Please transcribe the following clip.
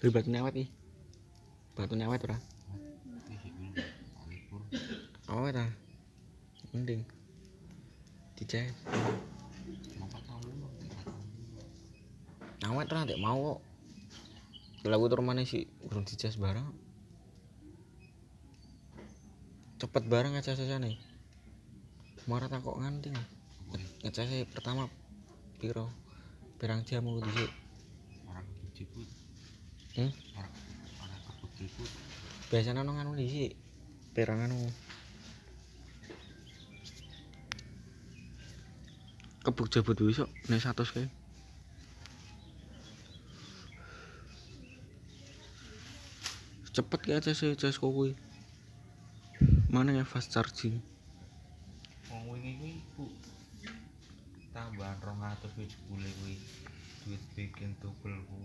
Beli batu awet iki. Batu awet ora? Awet ah. Mending. Dicek. Empat tahun dulu. Empat tahun dulu. Awet ora ndek mau kok. Tur maneh sih urung dicas barang. Cepet barang ngecas-casane. Marah tak kok nganting. Ngecasnya pertama piro? Pirang jam aku dhisik. Orang. Hmm? Biasanya nang anu dhisik. Pirang anu. Kebuk jabut besok nek 100 kae. Cepet ki aja sih cas kuwi. Mana ya fast charging? Wong wingi kuwi Bu. Tambahan 200 kuwi. Duit bikin ora ngrewok.